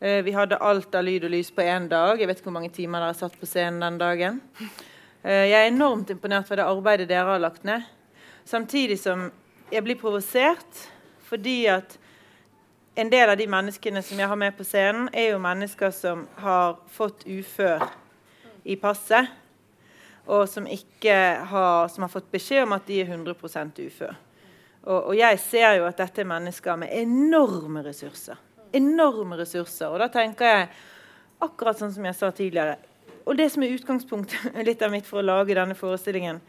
Eh, vi hadde alt av lyd og lys på én dag. Jeg vet ikke hvor mange timer dere satt på scenen den dagen. Eh, jeg er enormt imponert over det arbeidet dere har lagt ned. Samtidig som jeg blir provosert fordi at en del av de menneskene som jeg har med på scenen, er jo mennesker som har fått ufør i passet, og som, har, som har fått beskjed om at de er 100 ufør. Og, og jeg ser jo at dette er mennesker med enorme ressurser. Enorme ressurser. Og da tenker jeg, akkurat sånn som jeg sa tidligere Og det som er utgangspunktet litt av mitt for å lage denne forestillingen,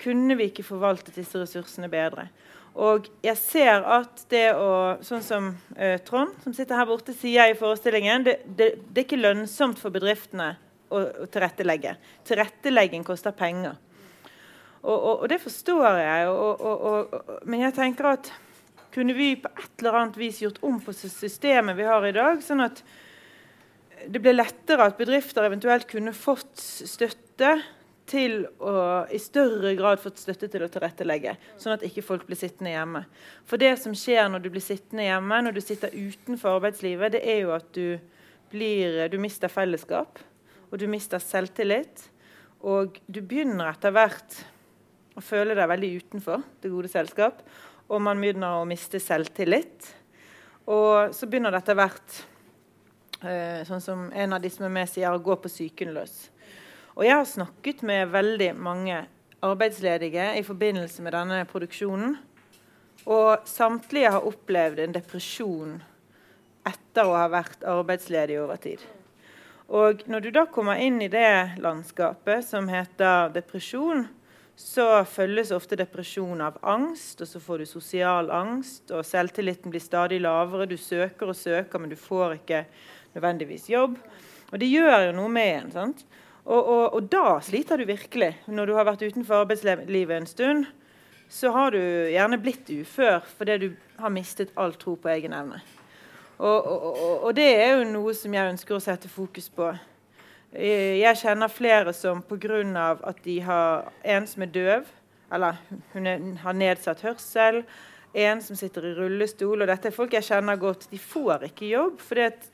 kunne vi ikke forvaltet disse ressursene bedre? Og jeg ser at det å Sånn som uh, Trond, som sitter her borte, sier i forestillingen det, det, det er ikke lønnsomt for bedriftene å, å tilrettelegge. Tilrettelegging koster penger. Og, og, og det forstår jeg. Og, men jeg tenker at kunne vi på et eller annet vis gjort om på systemet vi har i dag, sånn at det ble lettere at bedrifter eventuelt kunne fått støtte til å i større grad fått støtte til å tilrettelegge, sånn at ikke folk blir sittende hjemme. For det som skjer når du blir sittende hjemme, når du sitter utenfor arbeidslivet, det er jo at du, blir, du mister fellesskap, og du mister selvtillit. Og du begynner etter hvert å føle deg veldig utenfor det gode selskap. Og man begynner å miste selvtillit. Og så begynner det etter hvert, eh, sånn som en av de som er med, sier, å gå på psyken løs. Og jeg har snakket med veldig mange arbeidsledige i forbindelse med denne produksjonen. Og samtlige har opplevd en depresjon etter å ha vært arbeidsledig over tid. Og når du da kommer inn i det landskapet som heter depresjon, så følges ofte depresjon av angst, og så får du sosial angst, og selvtilliten blir stadig lavere. Du søker og søker, men du får ikke nødvendigvis jobb. Og det gjør jo noe med en. sant? Og, og, og da sliter du virkelig. Når du har vært utenfor arbeidslivet en stund, så har du gjerne blitt ufør fordi du har mistet all tro på egen evne. Og, og, og, det er jo noe som jeg ønsker å sette fokus på. Eh, Jeg kjenner flere som pga. at de har en som er døv, eller hun er, har nedsatt hørsel, en som sitter i rullestol, og dette er folk jeg kjenner godt, de får ikke jobb. at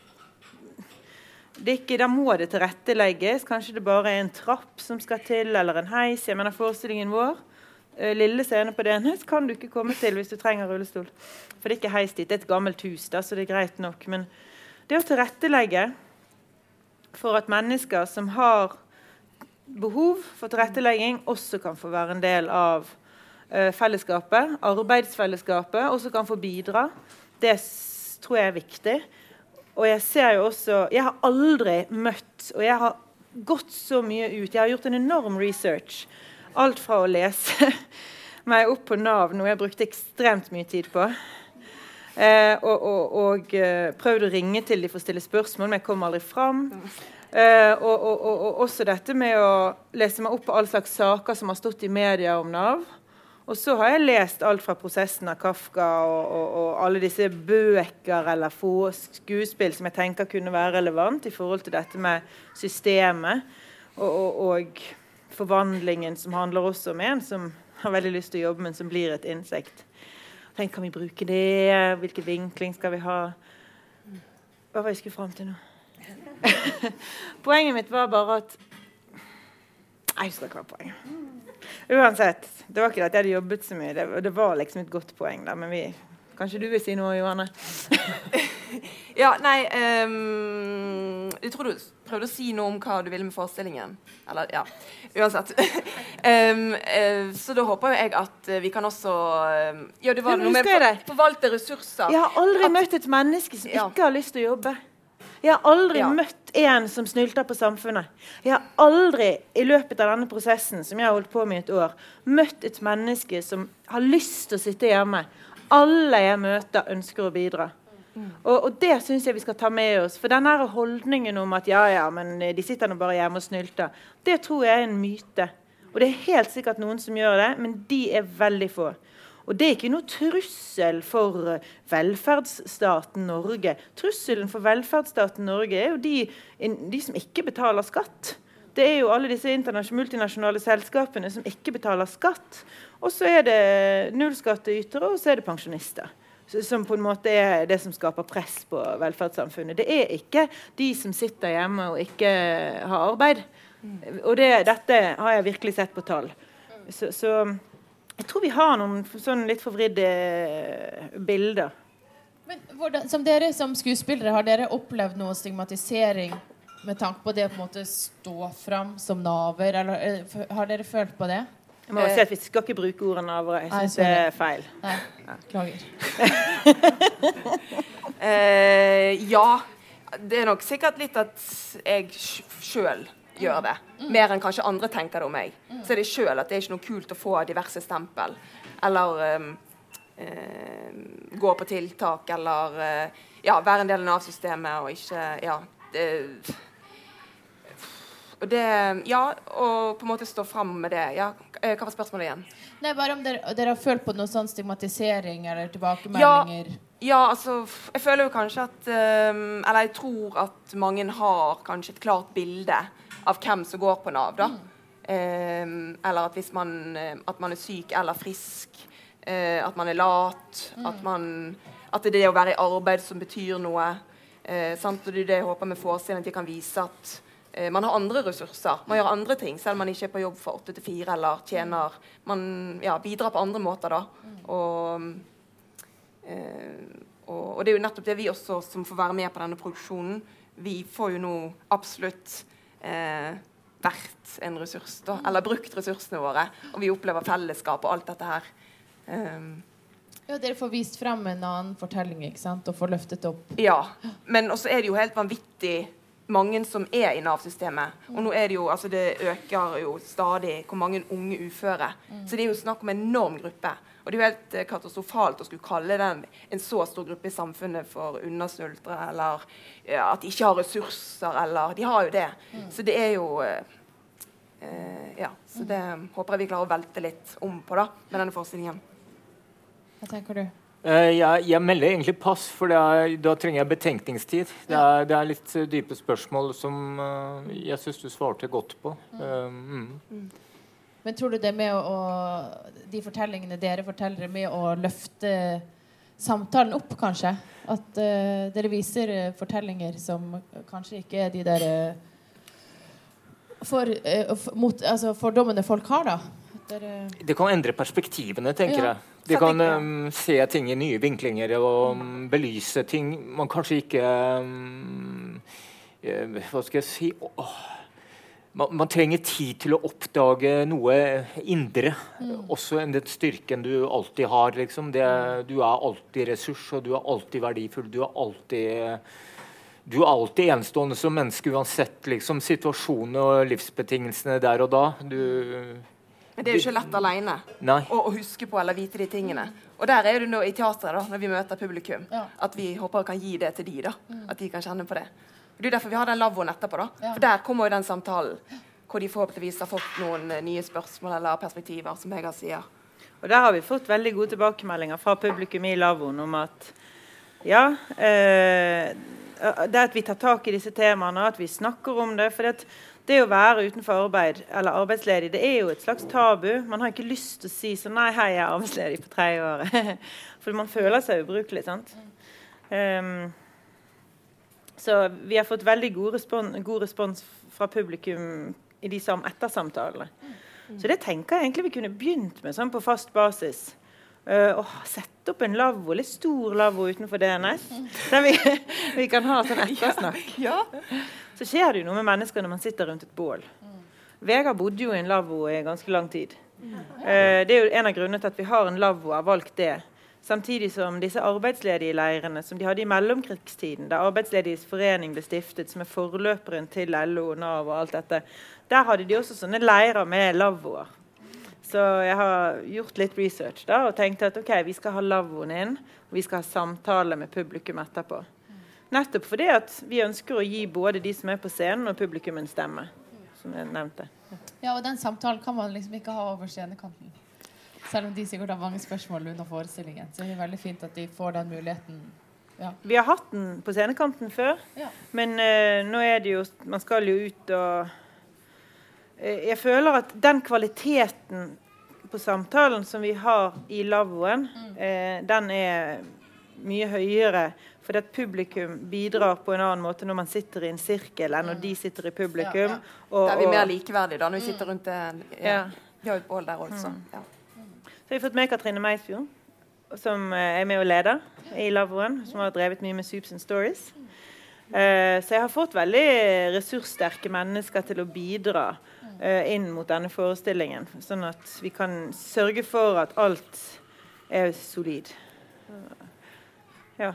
det er ikke, Da må det tilrettelegges. Kanskje det bare er en trapp som skal til, eller en heis. Jeg mener Forestillingen vår, lille scene på DNS, kan du ikke komme til hvis du trenger rullestol. For det er ikke heis dit. Det er et gammelt hus, da, så det er greit nok. Men det å tilrettelegge for at mennesker som har behov for tilrettelegging, også kan få være en del av uh, fellesskapet, arbeidsfellesskapet, også kan få bidra. Det tror jeg er viktig. Og jeg ser jo også Jeg har aldri møtt Og jeg har gått så mye ut. Jeg har gjort en enorm research. Alt fra å lese meg opp på Nav, noe jeg brukte ekstremt mye tid på. Eh, og, og, og eh, prøvd å ringe til de for å stille spørsmål, men jeg kom aldri fram. Eh, og, og, også dette med å lese meg opp på all slags saker som har stått i media om Nav. Og så har jeg lest alt fra prosessen av Kafka og, og, og, alle disse bøker eller få skuespill som jeg tenker kunne være relevant i forhold til dette med systemet og, og forvandlingen som handler også om en som har veldig lyst til å jobbe, men som blir et insekt. Tenk, kan vi bruke det? Hvilken vinkling skal vi ha? Hva var jeg skulle fram til nå? Poenget mitt var bare at Jeg husker ikke hva poenget Uansett. Det var ikke at jeg hadde jobbet så mye. Det, det var liksom et godt poeng. da, men vi, Kanskje du vil si noe, Johanne? ja, nei um, Jeg tror du prøvde å si noe om hva du ville med forestillingen. Eller, ja. Uansett. um, uh, så da håper jeg at vi kan også um, Ja, det var noe med for, forvalte ressurser. Jeg har aldri at, møtt et menneske som ja. ikke har lyst til å jobbe. Jeg har aldri ja. møtt en som snylter på samfunnet. Jeg har aldri i løpet av denne prosessen som jeg har holdt på med i et år, møtt et menneske som har lyst til å sitte hjemme. Alle jeg møter, ønsker å bidra. Mm. Og, og, det syns jeg vi skal ta med oss. For denne holdningen om at ja, ja, men de sitter nå bare hjemme og snylter, det tror jeg er en myte. Og det er helt sikkert noen som gjør det, men de er veldig få. Og det er ikke noe trussel for eh, velferdsstaten Norge. Trusselen for velferdsstaten Norge er jo de, de som ikke betaler skatt. Det er jo alle disse multinasjonale selskapene som ikke betaler skatt. Og så er det nullskattytere, og så er det pensjonister. Som på en måte er det som skaper press på velferdssamfunnet. Det er ikke de som sitter hjemme og ikke har arbeid. Og det, dette har jeg virkelig sett på tall. Så, så jeg tror vi har noen sånn litt forvridde bilder. Men hvordan, som dere som skuespillere, har dere opplevd noe stigmatisering med tanke på det å på en måte stå fram som naver? Eller eh, har dere følt på det? Jeg må si at Vi skal ikke bruke ordet av Jeg syns det er feil. Nei, eh, ja. Det er nok sikkert litt at jeg sjøl gjør det. Mer enn kanskje andre tenker det om meg. Så er det sjøl at det er ikke noe kult å få diverse stempel. Eller um, uh, gå på tiltak, eller uh, ja, være en del av Nav-systemet og ikke Ja. Det, og det, ja, og på en måte stå fram med det. Ja, hva var spørsmålet igjen? Nei, bare om dere, dere har følt på noe sånn stigmatisering eller tilbakemeldinger? Ja, ja, altså Jeg føler jo kanskje at um, Eller jeg tror at mange har kanskje et klart bilde av hvem som går på Nav. da. Mm. Um, eller at hvis man, eh, at man, er syk eller frisk, uh, at man er lat, mm. at, man, at, det er det å være i arbeid som betyr noe. sant, og det er det jeg håper med forestillingen, at de kan vise at eh, man har andre ressurser. Man gjør andre ting, selv om man ikke er på jobb fra åtte til fire eller tjener. Man ja, bidrar på andre måter, da. Mm. Og, eh, og, og, det er jo nettopp det vi også som får være med på denne produksjonen. Vi får jo nå absolutt eh, vært en ressurs, da, eller brukt ressursene våre. Og vi opplever fellesskap og alt dette her. Um, ja, Dere får vist frem en annen fortelling ikke sant? og får løftet opp. Ja, men også er det jo helt vanvittig mange som er i Nav-systemet. Og nå er det jo, altså det øker jo stadig hvor mange unge uføre. Mm. Så det er jo snakk om en enorm gruppe. Og det er jo helt eh, katastrofalt å skulle kalle den en så stor gruppe i samfunnet for undersnultre, eller at de ikke har ressurser, eller De har jo det. Mm. Så det er jo eh, eh, Ja. Så det håper jeg vi klarer å velte litt om på da, med denne forskningen. Hva tenker du? Uh, jeg, jeg, melder egentlig pass, for er, da trenger jeg betenkningstid. Det er, det er litt uh, dype spørsmål som uh, jeg syns du svarte godt på. Mm. Mm. Men tror du det med å, de fortellingene dere forteller, med å løfte samtalen opp, kanskje? At uh, dere viser uh, fortellinger som kanskje ikke er de der uh, for, mot, altså fordommene folk har, da? Dere det kan endre perspektivene, tenker ja. jeg. Det kan um, se ting i nye vinklinger og um, belyse ting man kanskje ikke um, Hva skal jeg si oh, man, man, trenger tid til å oppdage noe indre. Mm. Også enn den styrken du alltid har. Liksom. Det, du er alltid ressurs, og du er alltid verdifull. Du er alltid, du er alltid enestående som menneske, uansett liksom, situasjonen og livsbetingelsene der og da. Du, men det er jo ikke lett alene å, å, huske på eller vite de tingene. Og der er det nå i teatret, da, når vi møter publikum, ja. at vi håper vi kan gi det til de da. Mm. At de kan kjenne på det. Og Det er derfor vi har den lavvoen etterpå. da. Ja. For der kommer jo den samtalen hvor de forhåpentligvis har fått noen eh, nye spørsmål eller perspektiver, som Vegard sier. Og Der har vi fått veldig gode tilbakemeldinger fra publikum i lavvoen om at ja, eh, det at vi tar tak i disse temaene, at vi snakker om det. for det, det å være utenfor arbeid eller arbeidsledig det er jo et slags tabu. Man har ikke lyst til å si sånn Nei, hei, jeg er arbeidsledig på tredje året. for man føler seg ubrukelig. sant? Um, så vi har fått veldig god respons, god respons fra publikum i de sam ettersamtalene. Så det tenker jeg egentlig vi kunne begynt med sånn på fast basis. Uh, og sette opp en lavvo, litt stor lavvo utenfor DNS, der vi, vi kan ha sånn ettersnakk. Ja, ja. Så skjer det jo noe med mennesker når man sitter rundt et bål. Vegard bodde jo i en lavvo i ganske lang tid. Uh, det er jo en av grunnene til at vi har en lavvo, har valgt det. Samtidig som disse arbeidsledige leirene som de hadde i mellomkrigstiden, da Arbeidslediges forening ble stiftet, som er forløperen til LO, Nav og alt dette, der hadde de også sånne leirer med lavvoer. Så jeg har gjort litt research da, og tenkte at ok, vi skal ha lavvoen inn, og vi skal ha samtale med publikum etterpå. Nettopp fordi at vi ønsker å gi både de som er på scenen, og publikum en stemme. som jeg nevnte. Ja, og den samtalen kan man liksom ikke ha over scenekanten. Selv om de sikkert har mange spørsmål under forestillingen. Så det er veldig fint at de får den muligheten. Ja. Vi har hatt den på scenekanten før, ja. men uh, nå er det jo Man skal jo ut og Jeg føler at den kvaliteten på samtalen som vi har i lavvoen, mm. uh, den er mye høyere. Fordi at publikum bidrar på en annen måte når man sitter i en sirkel, enn når de sitter i publikum. Ja, og, da er vi mer likeverdige da, når vi sitter rundt en ja. Vi har jo et bål der også. Mm. Ja. Så har vi fått med Katrine Meisfjord, som eh, er med og leder i lavvoen. Som har drevet mye med Soups and Stories. Eh, så jeg har fått veldig ressurssterke mennesker til å bidra inn mot denne forestillingen. Sånn at vi kan sørge for at alt er solid. Uh, ja.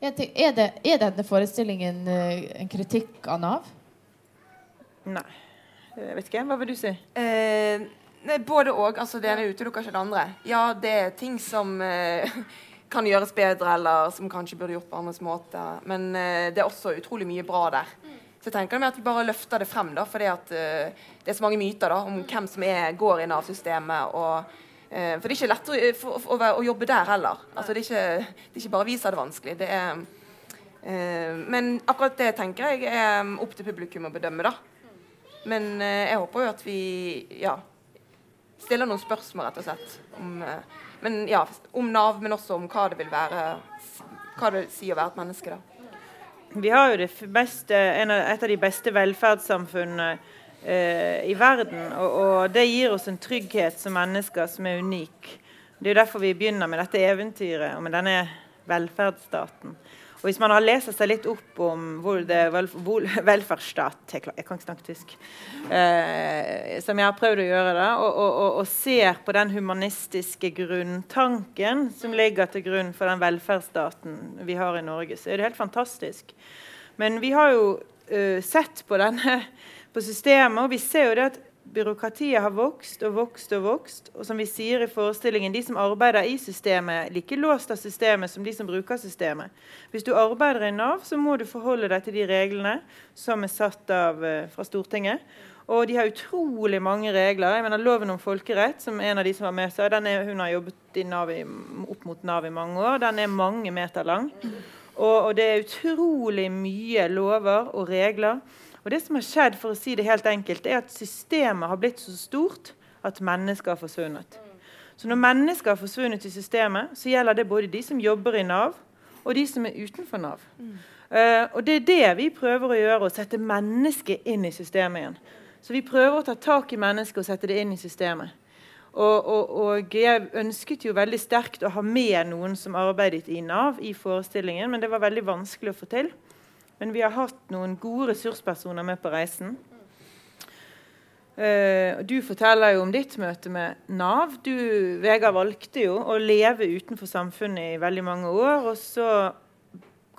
Er, det, er denne forestillingen en kritikk av Nav? Nei. Jeg vet ikke. Hva vil du si? Eh, Nei, både òg. Altså, det ene utelukker ikke det andre. Ja, det er ting som eh, kan gjøres bedre, eller som kanskje burde gjort på andres måte. Men eh, det er også utrolig mye bra der. Så jeg tenker at vi bare løfter det frem, da, fordi at uh, det er så mange myter da, om hvem som er, går i Nav-systemet. uh, For det er ikke lett å, for, for, å, å jobbe der heller. Altså, det, er ikke, det er ikke bare vi som har det vanskelig. Det er, uh, men akkurat det tenker jeg er opp til publikum å bedømme. da. Men jeg håper jo at vi ja, stiller noen spørsmål, rett og slett. Om, uh, men, ja, om Nav, men også om hva det vil være Hva det vil si å være et menneske. da. Vi har jo beste, et av de beste velferdssamfunnene eh, i verden. Og, og, det gir oss en trygghet som mennesker som er unik. Det er jo derfor vi begynner med dette eventyret og med denne velferdsstaten. Og Hvis man har lest seg litt opp om hvor det velferdsstat Jeg, kan ikke snakke tysk. Eh, som jeg har prøvd å gjøre, da, og, og, og, ser på den humanistiske grunntanken som ligger til grunn for den velferdsstaten vi har i Norge, så er det helt fantastisk. Men vi har jo uh, sett på denne på systemet, og vi ser jo det at byråkratiet har vokst og vokst og vokst. Og som vi sier i forestillingen, de som arbeider i systemet, er like låst av systemet som de som bruker systemet. Hvis du arbeider i Nav, så må du forholde deg til de reglene som er satt av uh, fra Stortinget. Og de har utrolig mange regler. Jeg mener Loven om folkerett, som en av de som var med seg, er, hun har jobbet NAV i, opp mot Nav i mange år. Den er mange meter lang. Og, og det er utrolig mye lover og regler. Og det som har skjedd, for å si det helt enkelt, er at systemet har blitt så stort at mennesker har forsvunnet. Så når mennesker har forsvunnet i systemet, så gjelder det både de som jobber i Nav, og de som er utenfor Nav. Mm. Uh, og det er det vi prøver å gjøre, å sette mennesket inn i systemet igjen. Så vi prøver å ta tak i mennesket og sette det inn i systemet. Og, og, og, jeg ønsket jo veldig sterkt å ha med noen som arbeidet i Nav i forestillingen, men det var veldig vanskelig å få til. Men vi har hatt noen gode ressurspersoner med på reisen. Uh, du forteller jo om ditt møte med Nav. Du, Vegard valgte jo å leve utenfor samfunnet i veldig mange år. Og så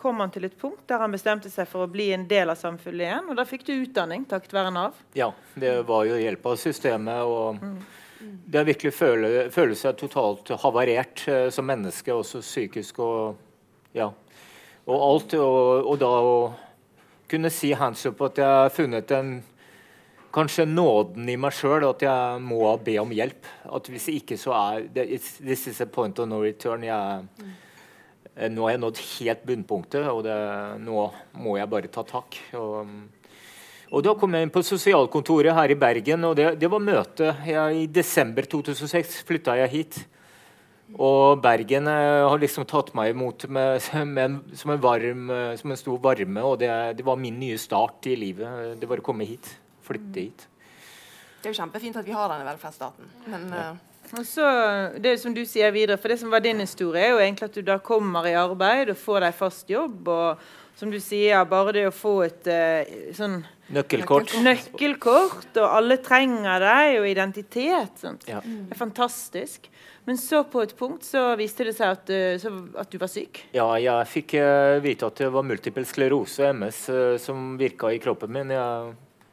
kom han til et punkt der han bestemte seg for å bli en del av samfunnet igjen. Og da fikk du utdanning takket være Nav. Ja, det var jo hjelp av systemet. og mm. Det har virkelig føle, føle, seg totalt havarert uh, som menneske, også psykisk og ja, og alt. Og, og da å kunne si hands up at jeg har funnet en kanskje nåden i meg sjøl at jeg må be om hjelp. At hvis ikke så er This is a point of no return. Jeg, mm. Nå har jeg nådd helt bunnpunktet, og det, nå må jeg bare ta tak. Og, og da kom jeg inn på sosialkontoret her i Bergen, og det, det var møte. Jeg, I desember 2006 flytta jeg hit. Og Bergen eh, har liksom tatt meg imot med, med som, en varm, eh, som, en stor varme. Og det, det, var min nye start i livet. Det var å komme hit flytte hit. Det er jo kjempefint at vi har denne velferdsstaten, men ja. uh, og så, det som du sier videre, for det som var din historie, er jo egentlig at du da kommer i arbeid og får deg fast jobb. og som du sier, bare det å få et uh, sånn nøkkelkort. nøkkelkort, og alle trenger deg, og identitet. Ja. Det er fantastisk. Men så på et punkt så viste det seg at, uh, at du var syk? Ja, jeg fikk uh, vite at det var multiple sklerose, MS, som virka i kroppen min. Jeg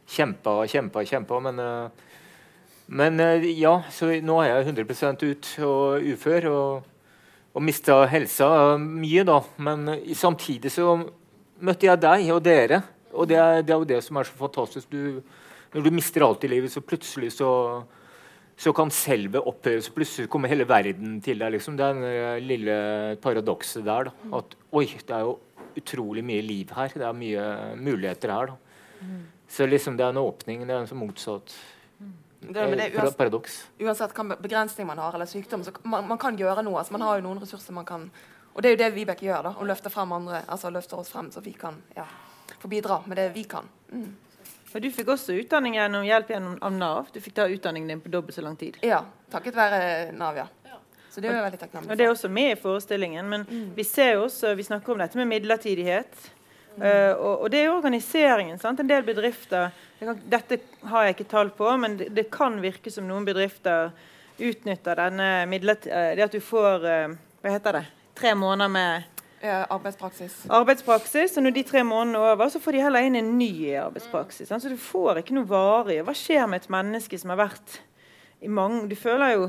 kjempa og kjempa, kjempa. Men, eh, men eh, ja, så nå er jeg 100% ut og ufør. og og mista helsa mye, da. Men samtidig så møtte jeg deg og dere. Og det er, det er, jo det som er så fantastisk. Du, når du mister alt i livet, så plutselig så, så kan selve opphøye Så plutselig kommer hele verden til deg. Liksom. Det er det eh, lille paradokset der. Da. At oi, det er jo utrolig mye liv her. Det er mye muligheter her. da. Så liksom det er en åpning. Det er en sånn motsatt det, det, uansett, paradoks. Uansett hvilken begrensning man har, eller sykdom, så man, man kan gjøre noe. Altså, man har jo noen ressurser man kan Og det er jo det Vibeke gjør. da, Hun løfter frem andre, altså løfter oss frem så vi kan ja, få bidra med det vi kan. Mm. Og Du fikk også utdanning gjennom hjelp gjennom av Nav. Du fikk ta utdanningen din på dobbelt så lang tid. Ja, takket være Nav, ja. Så det er jo veldig takknemlig Og Det er også med i forestillingen. Men mm. vi ser jo også, vi snakker om dette med midlertidighet. Uh, og, og, det er organiseringen. Sant? En del bedrifter kan, Dette har jeg ikke tall på, men det, det, kan virke som noen bedrifter utnytter denne midlertidigheten Det at du får uh, Hva heter det? Tre måneder med arbeidspraksis. Arbeidspraksis, og Når de tre månedene er over, så får de heller inn en ny arbeidspraksis. Sant? Så du får ikke noe varig. Hva skjer med et menneske som har vært i mange Du føler jo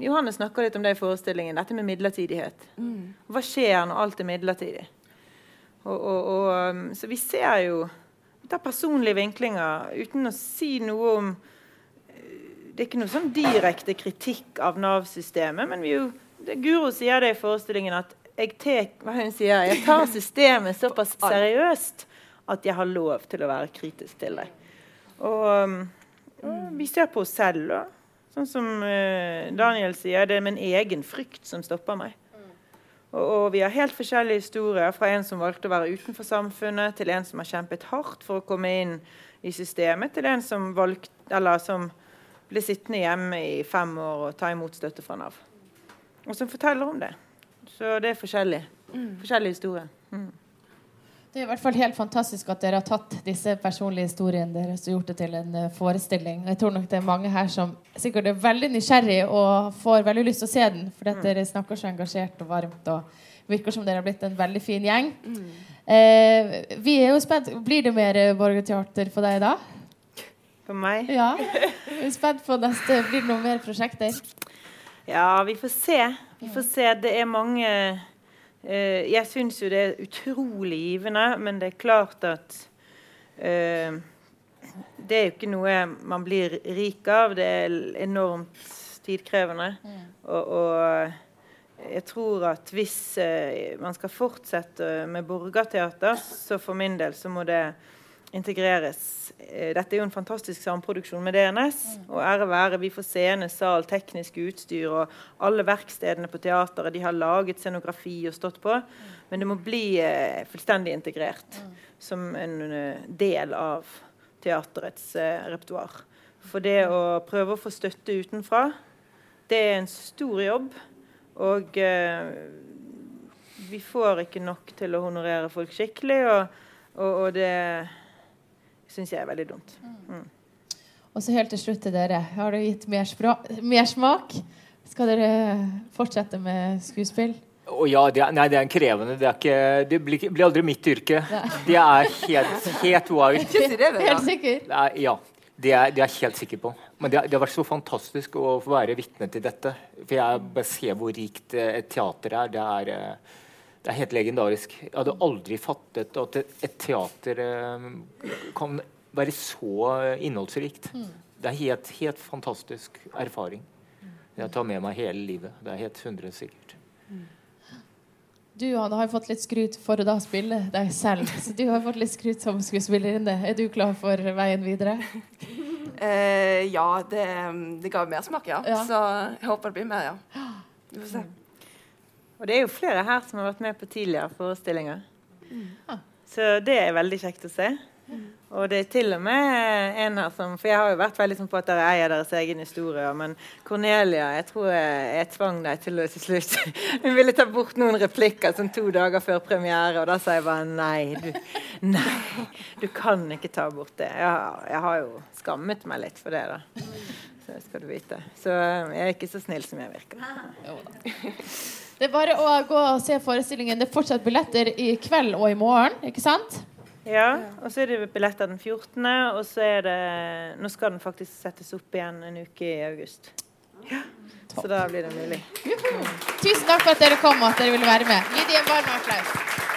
Johannes snakker litt om det i forestillingen, dette med midlertidighet. Mm. Hva skjer når alt er midlertidig? Og, og, og, um, så vi ser jo Vi tar personlige vinklinger uten å si noe om eh, Det er ikke noe sånn direkte kritikk av Nav-systemet, men vi jo, det, Guro sier det i forestillingen at jeg, tek, sier, jeg tar systemet såpass seriøst at jeg har lov til å være kritisk til det. Og, um, og vi ser på oss selv, òg. Sånn som uh, Daniel sier, det er min egen frykt som stopper meg. Og, og, vi har helt forskjellige historier, fra en som valgte å være utenfor samfunnet, til en som har kjempet hardt for å komme inn i systemet, til en som, valgte, som ble sittende hjemme i fem år og ta imot støtte fra Nav. Og som forteller om det. Så det er forskjellig. Mm. Forskjellige historier. Mm. Det er i hvert fall helt fantastisk at dere har tatt disse personlige historiene deres og gjort det til en uh, forestilling. Jeg tror nok det er mange her som sikkert er veldig nysgjerrig og får veldig lyst til å se den, fordi at dere snakker så engasjert og varmt og virker som dere har blitt en veldig fin gjeng. Mm. Eh, vi er jo spent. Blir det mer uh, Borgerteater for deg da? For meg? Ja. Vi er spent på neste. Blir det noen mer prosjekter? Ja, vi får se. Vi får se. Det er mange Uh, jeg syns jo det er utrolig givende, men det er klart at uh, Det er jo ikke noe man blir rik av. Det er enormt tidkrevende. Mm. Og, og, jeg tror at hvis uh, man skal fortsette med borgerteater, så for min del så må det integreres. Eh, dette er jo en fantastisk samproduksjon med DNS. Og ære være, vi får scene, sal, teknisk utstyr og alle verkstedene på teateret. De har laget scenografi og stått på. Men det må bli eh, fullstendig integrert som en uh, del av teaterets uh, repertoar. For det å prøve å få støtte utenfra, det er en stor jobb. Og uh, vi får ikke nok til å honorere folk skikkelig. og, og, og det syns jeg er veldig dumt. Mm. Og så helt til slutt til dere. Har det gitt mer, mer smak? Skal dere fortsette med skuespill? Oh, ja, det er, nei, det er en krevende. Det, er ikke, det blir, blir, aldri mitt yrke. Nei. Det er helt, helt wild. Helt sikker? Er, ja. Det er, det er, jeg helt sikker på. Men det, det, har vært så fantastisk å få være vitne til dette. For jeg bare ser hvor rikt eh, et teater er. Det er, eh, det er helt legendarisk. Jeg hadde aldri fattet at et, teater eh, kan være så innholdsrikt. Mm. Det er helt, helt fantastisk erfaring. Jeg tar med meg hele livet. Det er helt hundre sikkert. Du Anne, har fått litt skryt for å da spille deg selv. Så du har fått litt skryt som skuespillerinne. Er du klar for veien videre? Uh, ja, det, det ga mersmak, ja. ja. Så jeg håper det blir mer, ja. Vi får se. Og det er jo flere her som har vært med på tidligere forestillinger. Mm. Så det er veldig kjekt å se. Og det er til og med en her som For jeg har jo vært veldig sånn på at dere eier deres egen historie. Men Cornelia, jeg tror jeg, jeg tvang deg til å til slutt Hun ville ta bort noen replikker sånn to dager før premiere, og da sa jeg bare nei. Du, nei, du kan ikke ta bort det. Jeg, jeg har jo skammet meg litt for det, da. Så skal du vite. Så jeg er ikke så snill som jeg virker. Det er bare å gå og se forestillingen. Det er fortsatt billetter i kveld og i morgen, ikke sant? Ja, og så er det billetter den 14., og så er det Nå skal den faktisk settes opp igjen en uke i august. Ja. Så da blir det mulig. Tusen takk for at dere kom og at dere ville være med. Gi dem en varm applaus.